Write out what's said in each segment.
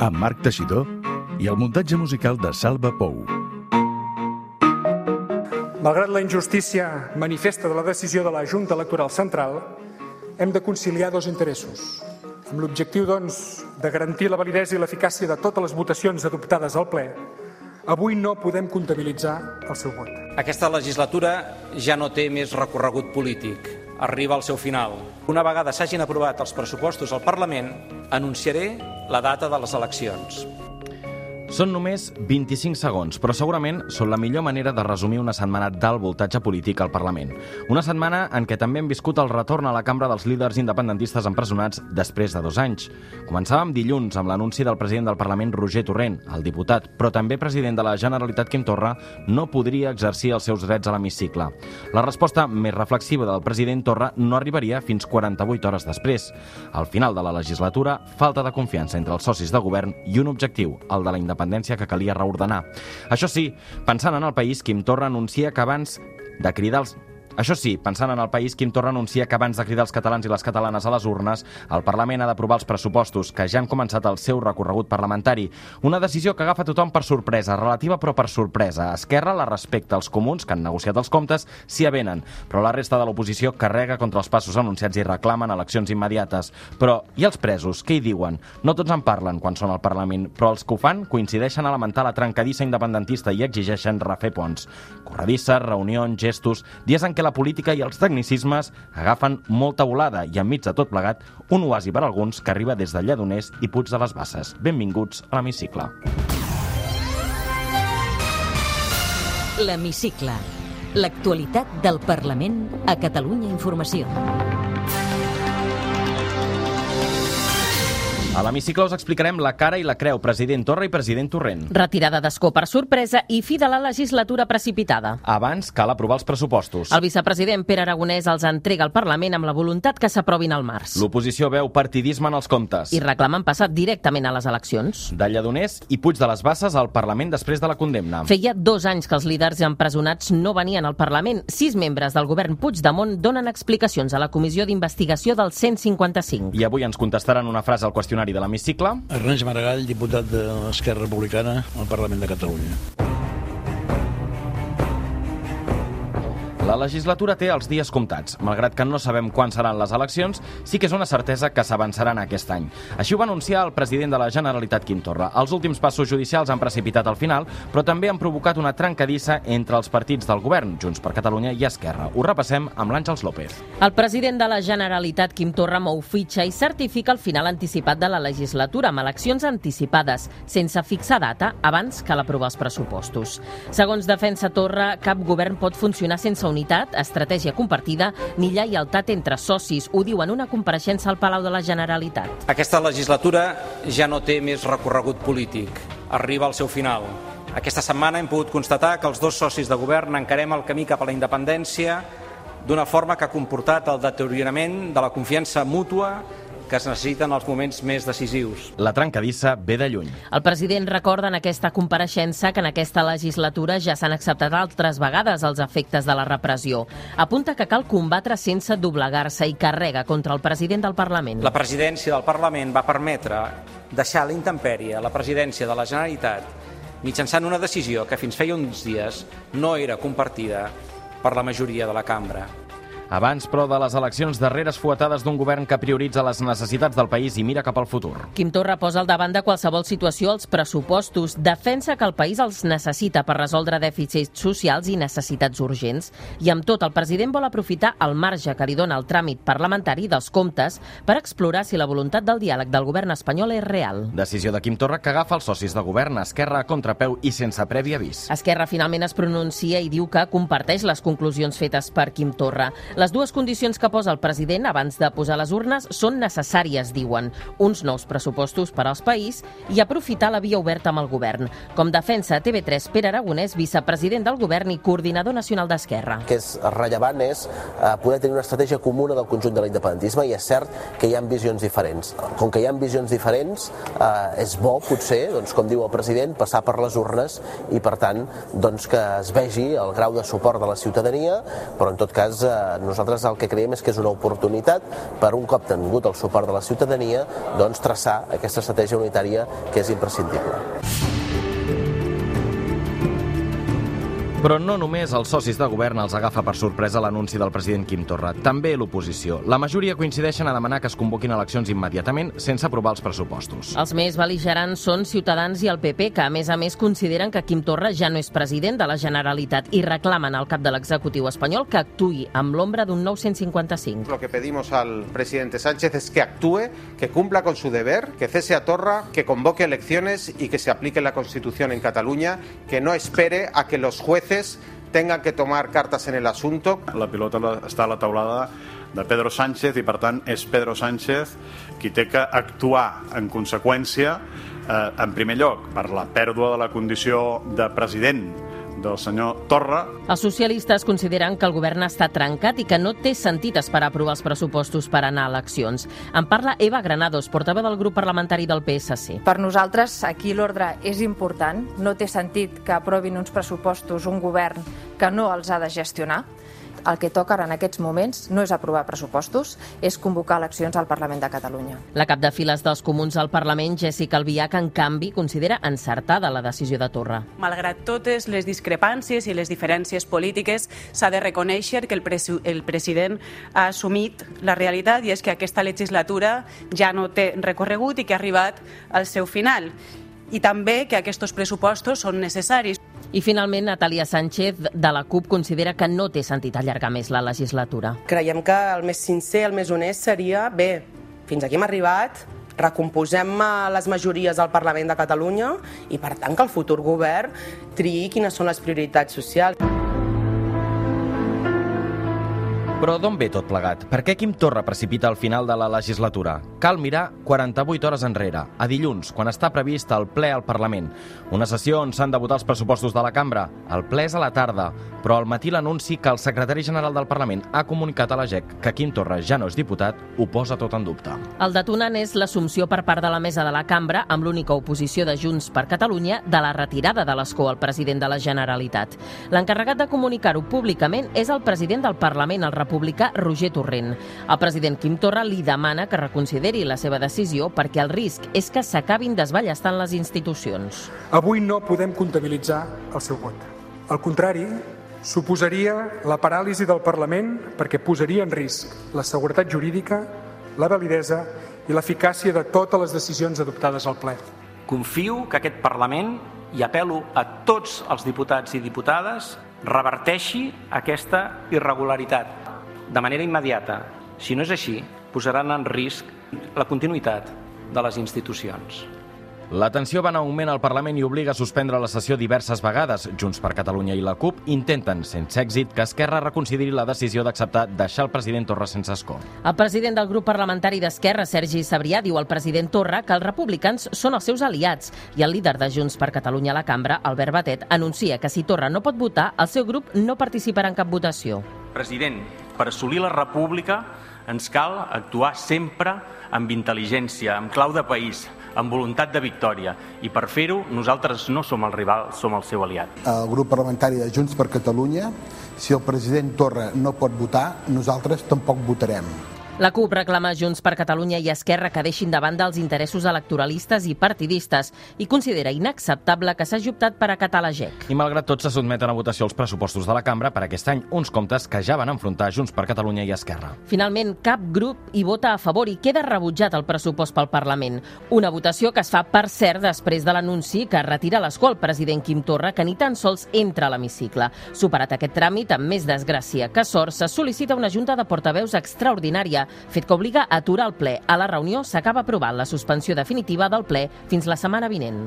amb Marc Teixidor i el muntatge musical de Salva Pou. Malgrat la injustícia manifesta de la decisió de la Junta Electoral Central, hem de conciliar dos interessos. Amb l'objectiu, doncs, de garantir la validesa i l'eficàcia de totes les votacions adoptades al ple, avui no podem comptabilitzar el seu vot. Aquesta legislatura ja no té més recorregut polític. Arriba al seu final. Una vegada s'hagin aprovat els pressupostos al Parlament, anunciaré la data de les eleccions. Són només 25 segons, però segurament són la millor manera de resumir una setmana d'alt voltatge polític al Parlament. Una setmana en què també hem viscut el retorn a la cambra dels líders independentistes empresonats després de dos anys. Començàvem dilluns amb l'anunci del president del Parlament, Roger Torrent, el diputat, però també president de la Generalitat, Quim Torra, no podria exercir els seus drets a l'hemicicle. La resposta més reflexiva del president Torra no arribaria fins 48 hores després. Al final de la legislatura, falta de confiança entre els socis de govern i un objectiu, el de la independència independència que calia reordenar. Això sí, pensant en el país, Quim Torra anuncia que abans de cridar els això sí, pensant en el país, Quim Torra anuncia que abans de cridar els catalans i les catalanes a les urnes, el Parlament ha d'aprovar els pressupostos, que ja han començat el seu recorregut parlamentari. Una decisió que agafa tothom per sorpresa, relativa però per sorpresa. Esquerra la respecta als comuns, que han negociat els comptes, s'hi avenen, però la resta de l'oposició carrega contra els passos anunciats i reclamen eleccions immediates. Però, i els presos, què hi diuen? No tots en parlen quan són al Parlament, però els que ho fan coincideixen a lamentar la trencadissa independentista i exigeixen refer ponts. Corredisses, reunions, gestos, dies en què la política i els tecnicismes agafen molta volada i enmig de tot plegat un oasi per alguns que arriba des de Lledoners i Puig de les Basses. Benvinguts a l'Hemicicle. L'Hemicicle. L'actualitat del Parlament a Catalunya Informació. A l'hemicicle us explicarem la cara i la creu, president Torra i president Torrent. Retirada d'escó per sorpresa i fi de la legislatura precipitada. Abans cal aprovar els pressupostos. El vicepresident Pere Aragonès els entrega al Parlament amb la voluntat que s'aprovin al març. L'oposició veu partidisme en els comptes. I reclamen passar directament a les eleccions. De Lledoners i Puig de les Basses al Parlament després de la condemna. Feia dos anys que els líders empresonats no venien al Parlament. Sis membres del govern Puigdemont donen explicacions a la comissió d'investigació del 155. I avui ens contestaran una frase al qüestionari de l'hemicicle. Ernest Maragall, diputat de l'Esquerra Republicana al Parlament de Catalunya. La legislatura té els dies comptats. Malgrat que no sabem quan seran les eleccions, sí que és una certesa que s'avançaran aquest any. Així ho va anunciar el president de la Generalitat, Quim Torra. Els últims passos judicials han precipitat al final, però també han provocat una trencadissa entre els partits del govern, Junts per Catalunya i Esquerra. Ho repassem amb l'Àngels López. El president de la Generalitat, Quim Torra, mou fitxa i certifica el final anticipat de la legislatura amb eleccions anticipades, sense fixar data abans que l'aprovar els pressupostos. Segons defensa Torra, cap govern pot funcionar sense unitat, estratègia compartida ni lleialtat entre socis. Ho diu en una compareixença al Palau de la Generalitat. Aquesta legislatura ja no té més recorregut polític. Arriba al seu final. Aquesta setmana hem pogut constatar que els dos socis de govern encarem el camí cap a la independència d'una forma que ha comportat el deteriorament de la confiança mútua que es necessiten els moments més decisius. La trencadissa ve de lluny. El president recorda en aquesta compareixença que en aquesta legislatura ja s'han acceptat altres vegades els efectes de la repressió. Apunta que cal combatre sense doblegar-se i carrega contra el president del Parlament. La presidència del Parlament va permetre deixar a la intempèrie la presidència de la Generalitat mitjançant una decisió que fins feia uns dies no era compartida per la majoria de la cambra. Abans, però, de les eleccions darreres fuetades d'un govern que prioritza les necessitats del país i mira cap al futur. Quim Torra posa al davant de qualsevol situació els pressupostos, defensa que el país els necessita per resoldre dèficits socials i necessitats urgents. I amb tot, el president vol aprofitar el marge que li dona el tràmit parlamentari dels comptes per explorar si la voluntat del diàleg del govern espanyol és real. Decisió de Quim Torra que agafa els socis de govern, Esquerra a contrapeu i sense previ avís. Esquerra finalment es pronuncia i diu que comparteix les conclusions fetes per Quim Torra. Les dues condicions que posa el president abans de posar les urnes són necessàries, diuen. Uns nous pressupostos per als país i aprofitar la via oberta amb el govern. Com defensa TV3 Pere Aragonès, vicepresident del govern i coordinador nacional d'Esquerra. El que és rellevant és eh, poder tenir una estratègia comuna del conjunt de l'independentisme i és cert que hi ha visions diferents. Com que hi ha visions diferents, eh, és bo, potser, doncs, com diu el president, passar per les urnes i, per tant, doncs, que es vegi el grau de suport de la ciutadania, però en tot cas eh, nosaltres el que creiem és que és una oportunitat per un cop tingut el suport de la ciutadania doncs traçar aquesta estratègia unitària que és imprescindible. Però no només els socis de govern els agafa per sorpresa l'anunci del president Quim Torra, també l'oposició. La majoria coincideixen a demanar que es convoquin eleccions immediatament sense aprovar els pressupostos. Els més beligerants són Ciutadans i el PP, que a més a més consideren que Quim Torra ja no és president de la Generalitat i reclamen al cap de l'executiu espanyol que actui amb l'ombra d'un 955. Lo que pedimos al presidente Sánchez es que actúe, que cumpla con su deber, que cese a Torra, que convoque elecciones y que se aplique la Constitución en Cataluña, que no espere a que los jueces tengan que tomar cartas en el asunto. La pilota està a la taulada de Pedro Sánchez i, per tant, és Pedro Sánchez qui té que actuar en conseqüència, eh, en primer lloc, per la pèrdua de la condició de president del senyor Torra. Els socialistes consideren que el govern està trencat i que no té sentit esperar aprovar els pressupostos per anar a eleccions. En parla Eva Granados, portaveu del grup parlamentari del PSC. Per nosaltres, aquí l'ordre és important. No té sentit que aprovin uns pressupostos un govern que no els ha de gestionar el que toca en aquests moments no és aprovar pressupostos, és convocar eleccions al Parlament de Catalunya. La cap de files dels comuns al Parlament, Jessica Albiach, en canvi, considera encertada la decisió de Torra. Malgrat totes les discrepàncies i les diferències polítiques, s'ha de reconèixer que el, pres el president ha assumit la realitat i és que aquesta legislatura ja no té recorregut i que ha arribat al seu final i també que aquests pressupostos són necessaris. I finalment, Natàlia Sánchez, de la CUP, considera que no té sentit allargar més la legislatura. Creiem que el més sincer, el més honest seria, bé, fins aquí hem arribat, recomposem les majories al Parlament de Catalunya i, per tant, que el futur govern triï quines són les prioritats socials. Però d'on ve tot plegat? Per què Quim Torra precipita al final de la legislatura? Cal mirar 48 hores enrere, a dilluns, quan està previst el ple al Parlament. Una sessió on s'han de votar els pressupostos de la cambra. El ple és a la tarda, però al matí l'anunci que el secretari general del Parlament ha comunicat a la GEC que Quim Torra ja no és diputat ho posa tot en dubte. El detonant és l'assumpció per part de la mesa de la cambra, amb l'única oposició de Junts per Catalunya, de la retirada de l'escó al president de la Generalitat. L'encarregat de comunicar-ho públicament és el president del Parlament, el republicà republicà Roger Torrent. El president Quim Torra li demana que reconsideri la seva decisió perquè el risc és que s'acabin desballestant les institucions. Avui no podem comptabilitzar el seu vot. Al contrari, suposaria la paràlisi del Parlament perquè posaria en risc la seguretat jurídica, la validesa i l'eficàcia de totes les decisions adoptades al ple. Confio que aquest Parlament, i apelo a tots els diputats i diputades, reverteixi aquesta irregularitat de manera immediata. Si no és així, posaran en risc la continuïtat de les institucions. La tensió va en augment al Parlament i obliga a suspendre la sessió diverses vegades. Junts per Catalunya i la CUP intenten, sense èxit, que Esquerra reconsideri la decisió d'acceptar deixar el president Torra sense escó. El president del grup parlamentari d'Esquerra, Sergi Sabrià, diu al president Torra que els republicans són els seus aliats i el líder de Junts per Catalunya a la cambra, Albert Batet, anuncia que si Torra no pot votar, el seu grup no participarà en cap votació. President, per assolir la república ens cal actuar sempre amb intel·ligència, amb clau de país, amb voluntat de victòria. I per fer-ho, nosaltres no som el rival, som el seu aliat. El grup parlamentari de Junts per Catalunya, si el president Torra no pot votar, nosaltres tampoc votarem. La CUP reclama Junts per Catalunya i Esquerra que deixin de banda els interessos electoralistes i partidistes i considera inacceptable que s'hagi optat per acatar la GEC. I malgrat tot se sotmeten a votació els pressupostos de la cambra per aquest any, uns comptes que ja van enfrontar Junts per Catalunya i Esquerra. Finalment, cap grup hi vota a favor i queda rebutjat el pressupost pel Parlament. Una votació que es fa, per cert, després de l'anunci que retira l'escó el president Quim Torra, que ni tan sols entra a l'hemicicle. Superat aquest tràmit, amb més desgràcia que sort, se sol·licita una junta de portaveus extraordinària fet que obliga a aturar el ple. A la reunió s'acaba aprovant la suspensió definitiva del ple fins la setmana vinent.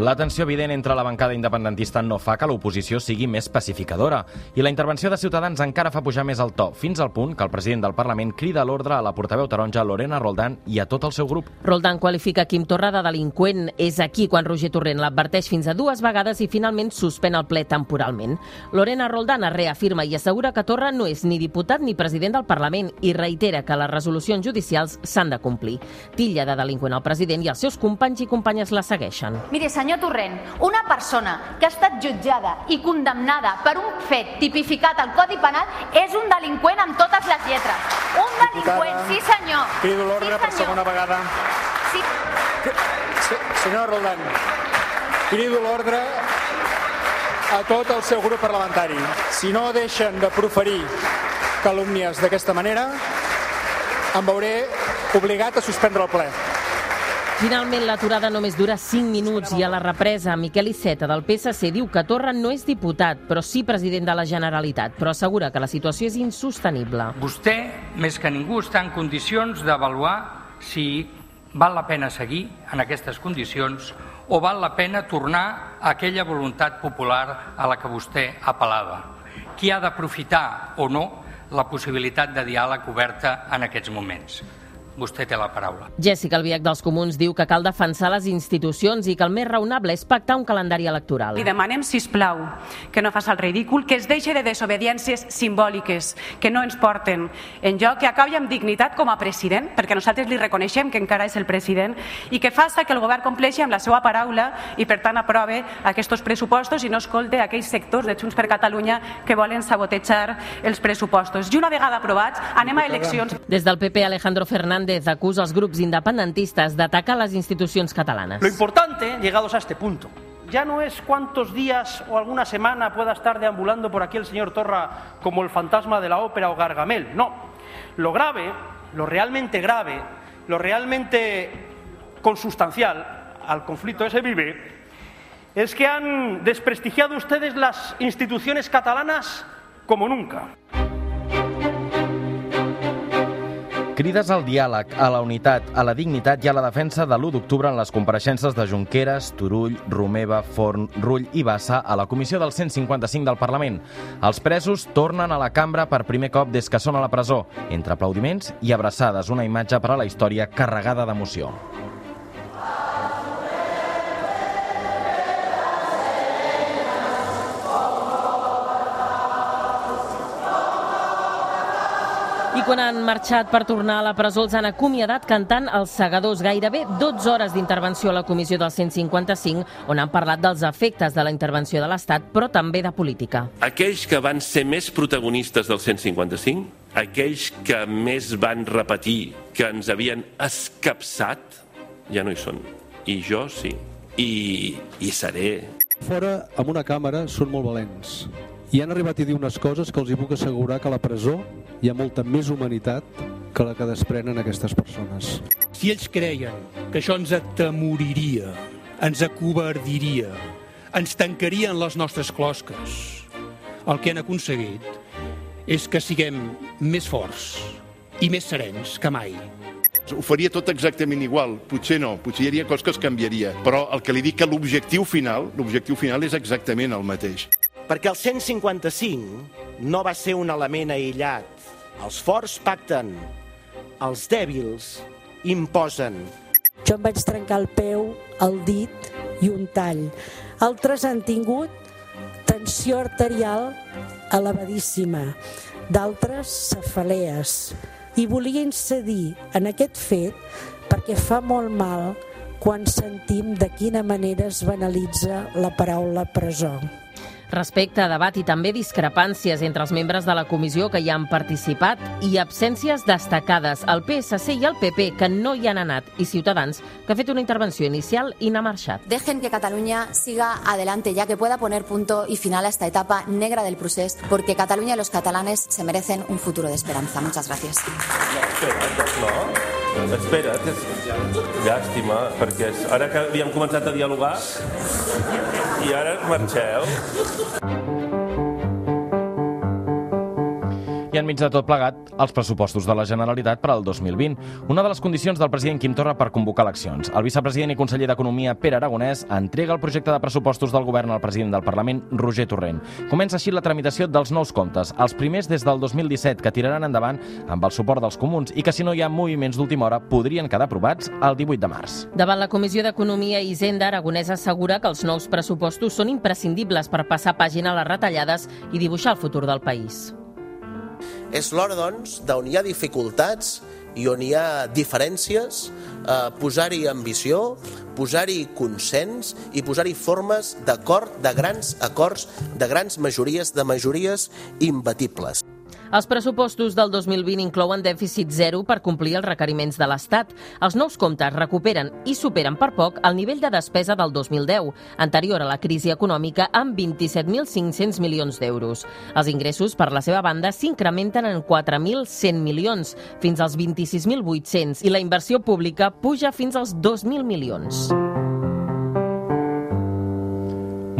La tensió evident entre la bancada independentista no fa que l'oposició sigui més pacificadora i la intervenció de Ciutadans encara fa pujar més el to, fins al punt que el president del Parlament crida l'ordre a la portaveu taronja Lorena Roldán i a tot el seu grup. Roldán qualifica Quim Torra de delinqüent. És aquí quan Roger Torrent l'adverteix fins a dues vegades i finalment suspèn el ple temporalment. Lorena Roldán es reafirma i assegura que Torra no és ni diputat ni president del Parlament i reitera que les resolucions judicials s'han de complir. Tilla de delinqüent al president i els seus companys i companyes la segueixen. Mire, senyor Senyor Torrent, una persona que ha estat jutjada i condemnada per un fet tipificat al Codi Penal és un delinqüent amb totes les lletres. Un delinqüent, sí senyor. Crido l'ordre sí, per segona vegada. Sí. Senyor Roldán, crido l'ordre a tot el seu grup parlamentari. Si no deixen de proferir calúmnies d'aquesta manera, em veuré obligat a suspendre el ple. Finalment, l'aturada només dura 5 minuts i a la represa, Miquel Iceta del PSC diu que Torra no és diputat, però sí president de la Generalitat, però assegura que la situació és insostenible. Vostè, més que ningú, està en condicions d'avaluar si val la pena seguir en aquestes condicions o val la pena tornar a aquella voluntat popular a la que vostè apel·lava. Qui ha d'aprofitar o no la possibilitat de diàleg oberta en aquests moments? Vostè té la paraula. Jessica Albiach dels Comuns diu que cal defensar les institucions i que el més raonable és pactar un calendari electoral. Li demanem, si plau, que no faci el ridícul, que es deixi de desobediències simbòliques, que no ens porten en lloc, que acabi amb dignitat com a president, perquè nosaltres li reconeixem que encara és el president, i que faça que el govern compleixi amb la seva paraula i, per tant, aprove aquests pressupostos i no escolte aquells sectors de Junts per Catalunya que volen sabotejar els pressupostos. I una vegada aprovats, anem a eleccions. Des del PP, Alejandro Fernández acusa els grups independentistes d'atacar les institucions catalanes. Lo importante, llegados a este punto, ya no es cuántos días o alguna semana pueda estar deambulando por aquí el señor Torra como el fantasma de la ópera o Gargamel. No. Lo grave, lo realmente grave, lo realmente consustancial al conflicto que se vive, es que han desprestigiado ustedes las instituciones catalanas como nunca. Crides al diàleg, a la unitat, a la dignitat i a la defensa de l'1 d'octubre en les compareixences de Junqueras, Turull, Romeva, Forn, Rull i Bassa a la comissió del 155 del Parlament. Els presos tornen a la cambra per primer cop des que són a la presó, entre aplaudiments i abraçades, una imatge per a la història carregada d'emoció. I quan han marxat per tornar a la presó els han acomiadat cantant els segadors. Gairebé 12 hores d'intervenció a la comissió del 155, on han parlat dels efectes de la intervenció de l'Estat, però també de política. Aquells que van ser més protagonistes del 155, aquells que més van repetir que ens havien escapçat, ja no hi són. I jo sí. I, i seré. Fora, amb una càmera, són molt valents. I han arribat a dir unes coses que els hi puc assegurar que a la presó hi ha molta més humanitat que la que desprenen aquestes persones. Si ells creien que això ens atemoriria, ens acobardiria, ens tancarien les nostres closques, el que han aconseguit és que siguem més forts i més serens que mai. Ho faria tot exactament igual, potser no, potser hi hauria coses que es canviaria, però el que li dic que l'objectiu final, l'objectiu final és exactament el mateix. Perquè el 155 no va ser un element aïllat. Els forts pacten, els dèbils imposen. Jo em vaig trencar el peu, el dit i un tall. Altres han tingut tensió arterial elevadíssima, d'altres cefalees. I volia incidir en aquest fet perquè fa molt mal quan sentim de quina manera es banalitza la paraula presó. Respecte a debat i també discrepàncies entre els membres de la comissió que hi han participat i absències destacades, el PSC i el PP que no hi han anat i Ciutadans que ha fet una intervenció inicial i n'ha marxat. Dejen que Cataluña siga adelante ya que pueda poner punto y final a esta etapa negra del procés porque Cataluña y los catalanes se merecen un futuro de esperanza. Muchas gracias. No, espera't, és llàstima, perquè ara que havíem començat a dialogar i ara marxeu. Enmig de tot plegat, els pressupostos de la Generalitat per al 2020. Una de les condicions del president Quim Torra per convocar eleccions. El vicepresident i conseller d'Economia, Pere Aragonès, entrega el projecte de pressupostos del govern al president del Parlament, Roger Torrent. Comença així la tramitació dels nous comptes, els primers des del 2017, que tiraran endavant amb el suport dels comuns i que, si no hi ha moviments d'última hora, podrien quedar aprovats el 18 de març. Davant la Comissió d'Economia i Hisenda, Aragonès assegura que els nous pressupostos són imprescindibles per passar pàgina a les retallades i dibuixar el futur del país. És l'hora, doncs, d'on hi ha dificultats, i on hi ha diferències, eh, posar-hi ambició, posar-hi consens i posar-hi formes d'acord, de grans acords, de grans majories, de majories imbatibles. Els pressupostos del 2020 inclouen dèficit zero per complir els requeriments de l'Estat. Els nous comptes recuperen i superen per poc el nivell de despesa del 2010, anterior a la crisi econòmica, amb 27.500 milions d'euros. Els ingressos, per la seva banda, s'incrementen en 4.100 milions, fins als 26.800, i la inversió pública puja fins als 2.000 milions.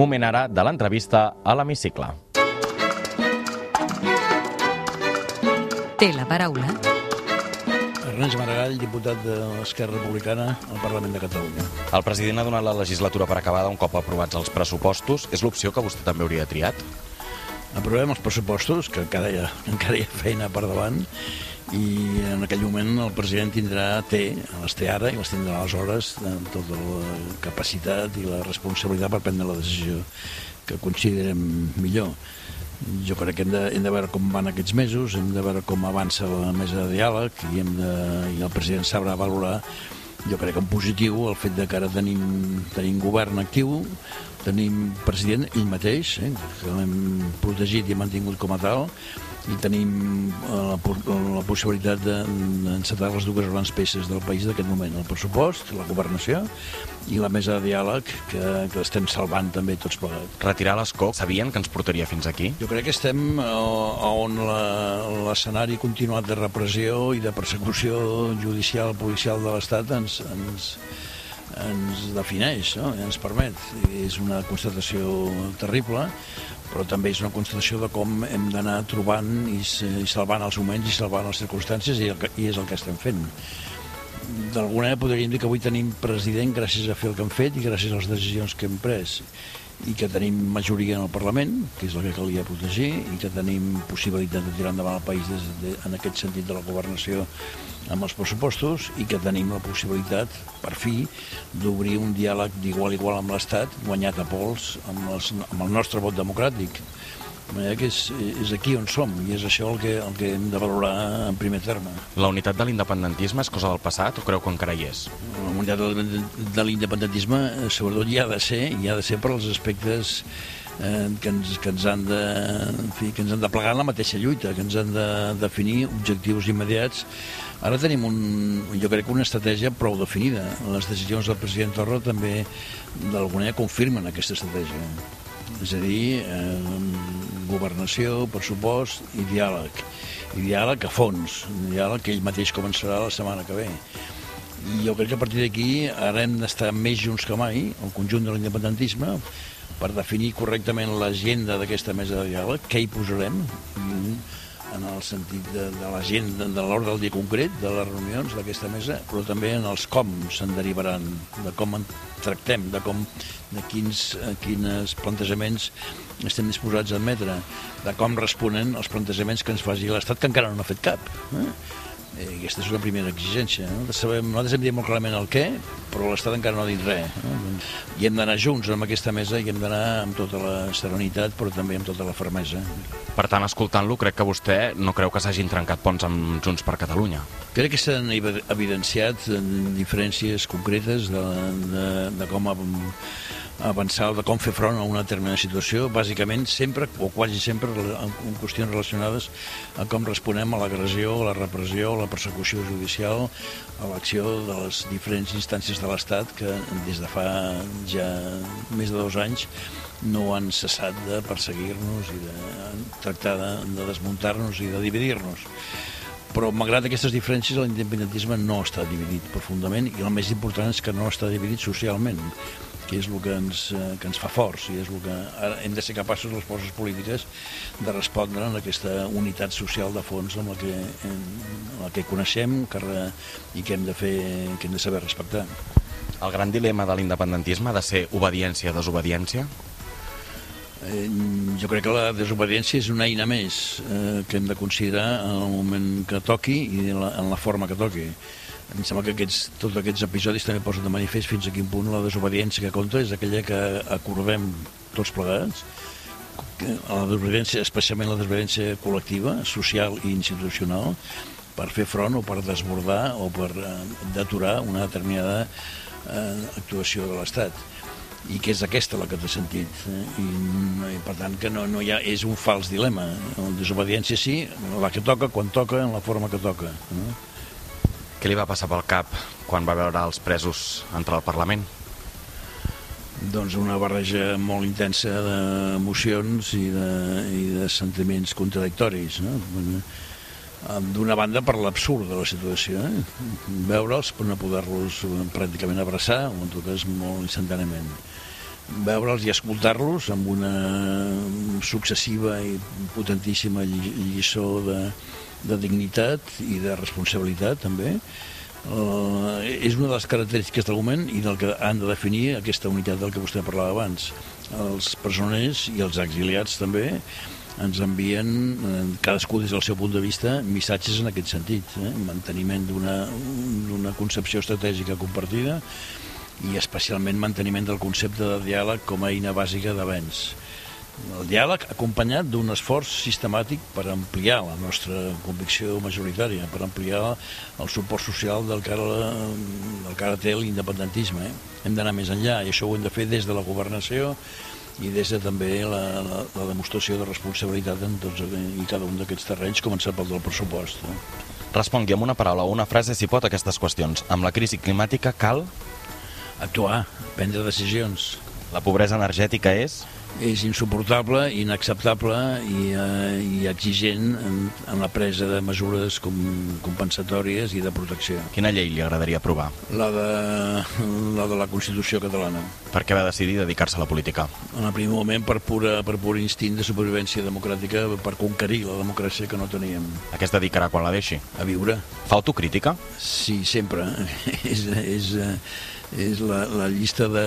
Moment ara de l'entrevista a l'hemicicle. Té la paraula. Ernest Maragall, diputat de l'Esquerra Republicana al Parlament de Catalunya. El president ha donat la legislatura per acabada un cop aprovats els pressupostos. És l'opció que vostè també hauria triat? Aprovem els pressupostos, que encara hi ha, encara hi ha feina per davant, i en aquell moment el president tindrà, té, les té ara i les tindrà aleshores amb tota la capacitat i la responsabilitat per prendre la decisió que considerem millor jo crec que hem de, hem de veure com van aquests mesos, hem de veure com avança la mesa de diàleg i, hem de, i el president sabrà valorar jo crec que en positiu el fet de que ara tenim, tenim govern actiu, tenim president ell mateix, eh, que l'hem protegit i mantingut com a tal, tenim eh, la, la possibilitat d'encetar les dues grans peces del país d'aquest moment, el pressupost, la governació i la mesa de diàleg que, que estem salvant també tots plegats. Retirar l'escó, sabien que ens portaria fins aquí? Jo crec que estem eh, on l'escenari continuat de repressió i de persecució judicial, policial de l'Estat ens, ens, ens defineix, no? ens permet. És una constatació terrible, però també és una constatació de com hem d'anar trobant i, i salvant els moments i salvant les circumstàncies i, el, i és el que estem fent. D'alguna manera podríem dir que avui tenim president gràcies a fer el que hem fet i gràcies a les decisions que hem pres i que tenim majoria en el Parlament, que és la que calia protegir, i que tenim possibilitat de tirar endavant el país des de, en aquest sentit de la governació amb els pressupostos i que tenim la possibilitat, per fi, d'obrir un diàleg d'igual a igual amb l'Estat, guanyat a pols amb, els, amb el nostre vot democràtic. De manera que és, és aquí on som i és això el que, el que hem de valorar en primer terme. La unitat de l'independentisme és cosa del passat o creu que encara hi és? La unitat de l'independentisme sobretot hi ha de ser, hi ha de ser per als aspectes eh, que, ens, que, ens han de, en fi, que ens han de plegar en la mateixa lluita, que ens han de definir objectius immediats Ara tenim, un, jo crec, una estratègia prou definida. Les decisions del president Torra també d'alguna manera confirmen aquesta estratègia. És a dir, eh, governació, pressupost i diàleg. I diàleg a fons, diàleg que ell mateix començarà la setmana que ve. I jo crec que a partir d'aquí ara hem d'estar més junts que mai, el conjunt de l'independentisme, per definir correctament l'agenda d'aquesta mesa de diàleg, què hi posarem, en el sentit de, de la gent, de, de l'ordre del dia concret, de les reunions d'aquesta mesa, però també en els com se'n derivaran, de com en tractem, de, com, de quins, eh, quins plantejaments estem disposats a admetre, de com responen els plantejaments que ens faci l'Estat, que encara no ha fet cap. Eh? Eh, aquesta és una primera exigència. No? Sabem, nosaltres hem dit molt clarament el què, però l'Estat encara no ha dit res. No? I hem d'anar junts amb aquesta mesa i hem d'anar amb tota la serenitat, però també amb tota la fermesa. Per tant, escoltant-lo, crec que vostè no creu que s'hagin trencat ponts amb Junts per Catalunya. Crec que s'han evidenciat diferències concretes de, de, de com avançar de com fer front a una determinada situació, bàsicament sempre, o quasi sempre, en qüestions relacionades a com responem a l'agressió, a la repressió, a la persecució judicial, a l'acció de les diferents instàncies de l'Estat que des de fa ja més de dos anys no han cessat de perseguir-nos i de tractar de, de desmuntar-nos i de dividir-nos. Però malgrat aquestes diferències l'independentisme no està dividit profundament i el més important és que no està dividit socialment que és el que ens, eh, que ens fa forts i és el que ara hem de ser capaços les forces polítiques de respondre en aquesta unitat social de fons amb la que, en la que coneixem que, i que hem de fer que hem de saber respectar. El gran dilema de l'independentisme ha de ser obediència desobediència? Eh, jo crec que la desobediència és una eina més eh, que hem de considerar en el moment que toqui i en la, en la forma que toqui em sembla que aquests, tots aquests episodis també posen de manifest fins a quin punt la desobediència que compta és aquella que acordem tots plegats, la desobediència, especialment la desobediència col·lectiva, social i institucional, per fer front o per desbordar o per eh, deturar una determinada eh, actuació de l'Estat i que és aquesta la que té sentit eh? I, i per tant que no, no hi ha, és un fals dilema la desobediència sí, la que toca quan toca en la forma que toca eh? Què li va passar pel cap quan va veure els presos entrar al Parlament? doncs una barreja molt intensa d'emocions i, de, i de sentiments contradictoris no? d'una banda per l'absurd de la situació eh? veure'ls per no poder-los pràcticament abraçar o en tot cas molt instantàniament veure'ls i escoltar-los amb una successiva i potentíssima lliçó de, de dignitat i de responsabilitat també Uh, és una de les característiques del moment i del que han de definir aquesta unitat del que vostè parlava abans. Els presoners i els exiliats també ens envien, eh, cadascú des del seu punt de vista, missatges en aquest sentit, eh? manteniment d'una concepció estratègica compartida i especialment manteniment del concepte de diàleg com a eina bàsica d'avenç el diàleg acompanyat d'un esforç sistemàtic per ampliar la nostra convicció majoritària, per ampliar el suport social del que ara, del que ara té l'independentisme. Eh? Hem d'anar més enllà i això ho hem de fer des de la governació i des de també la, la, la demostració de responsabilitat en tots i cada un d'aquests terrenys, començant pel del pressupost. Eh? Respongui amb una paraula o una frase, si pot, aquestes qüestions. Amb la crisi climàtica cal... Actuar, prendre decisions. La pobresa energètica és és insuportable, inacceptable i, eh, i exigent en, en la presa de mesures com, compensatòries i de protecció. Quina llei li agradaria aprovar? La de, la de la Constitució catalana. Per què va decidir dedicar-se a la política? En el primer moment per pura, per pur instint de supervivència democràtica, per conquerir la democràcia que no teníem. A què es dedicarà quan la deixi? A viure. Fa autocrítica? Sí, sempre. és, és, és la, la llista de,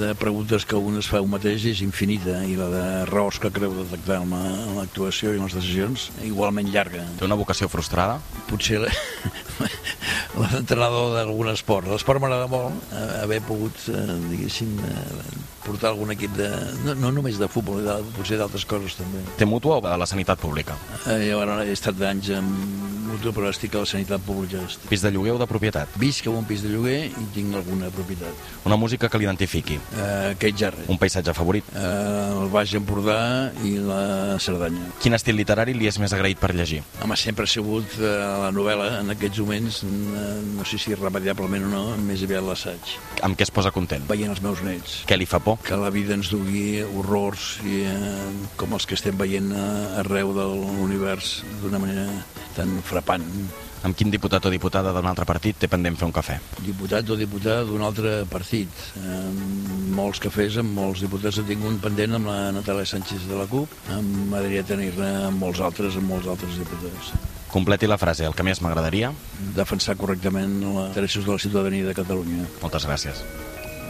de preguntes que un es fa un mateix és infinita i la d'errors que creu detectar en l'actuació i en les decisions igualment llarga. Té una vocació frustrada? Potser d'entrenador d'algun esport. L'esport m'agrada molt eh, haver pogut, eh, diguéssim, eh, portar algun equip de... No, no només de futbol, de, potser d'altres coses també. Té mútua o de la sanitat pública? Eh, jo ara he estat d'anys amb mútua, però estic a la sanitat pública. Pis de lloguer o de propietat? Visc a un pis de lloguer i tinc alguna propietat. Una música que l'identifiqui. Uh, Kate Jarrett. Un paisatge favorit. Uh, el Baix Empordà i la Cerdanya. Quin estil literari li és més agraït per llegir? Home, sempre ha sigut uh, la novel·la, en aquests moments, no sé si irremediablement o no, més aviat l'assaig. Amb què es posa content? Veient els meus nets. Què li fa por? Que la vida ens dugui horrors i, uh, com els que estem veient uh, arreu de l'univers d'una manera tan frapant amb quin diputat o diputada d'un altre partit té pendent fer un cafè? Diputat o diputada d'un altre partit. Eh, molts cafès amb molts diputats he tingut pendent amb la Natàlia Sánchez de la CUP. M'agradaria tenir-ne amb molts altres, amb molts altres diputats. Completi la frase. El que més m'agradaria? Defensar correctament els interessos de la ciutadania de Catalunya. Moltes gràcies.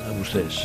A vostès.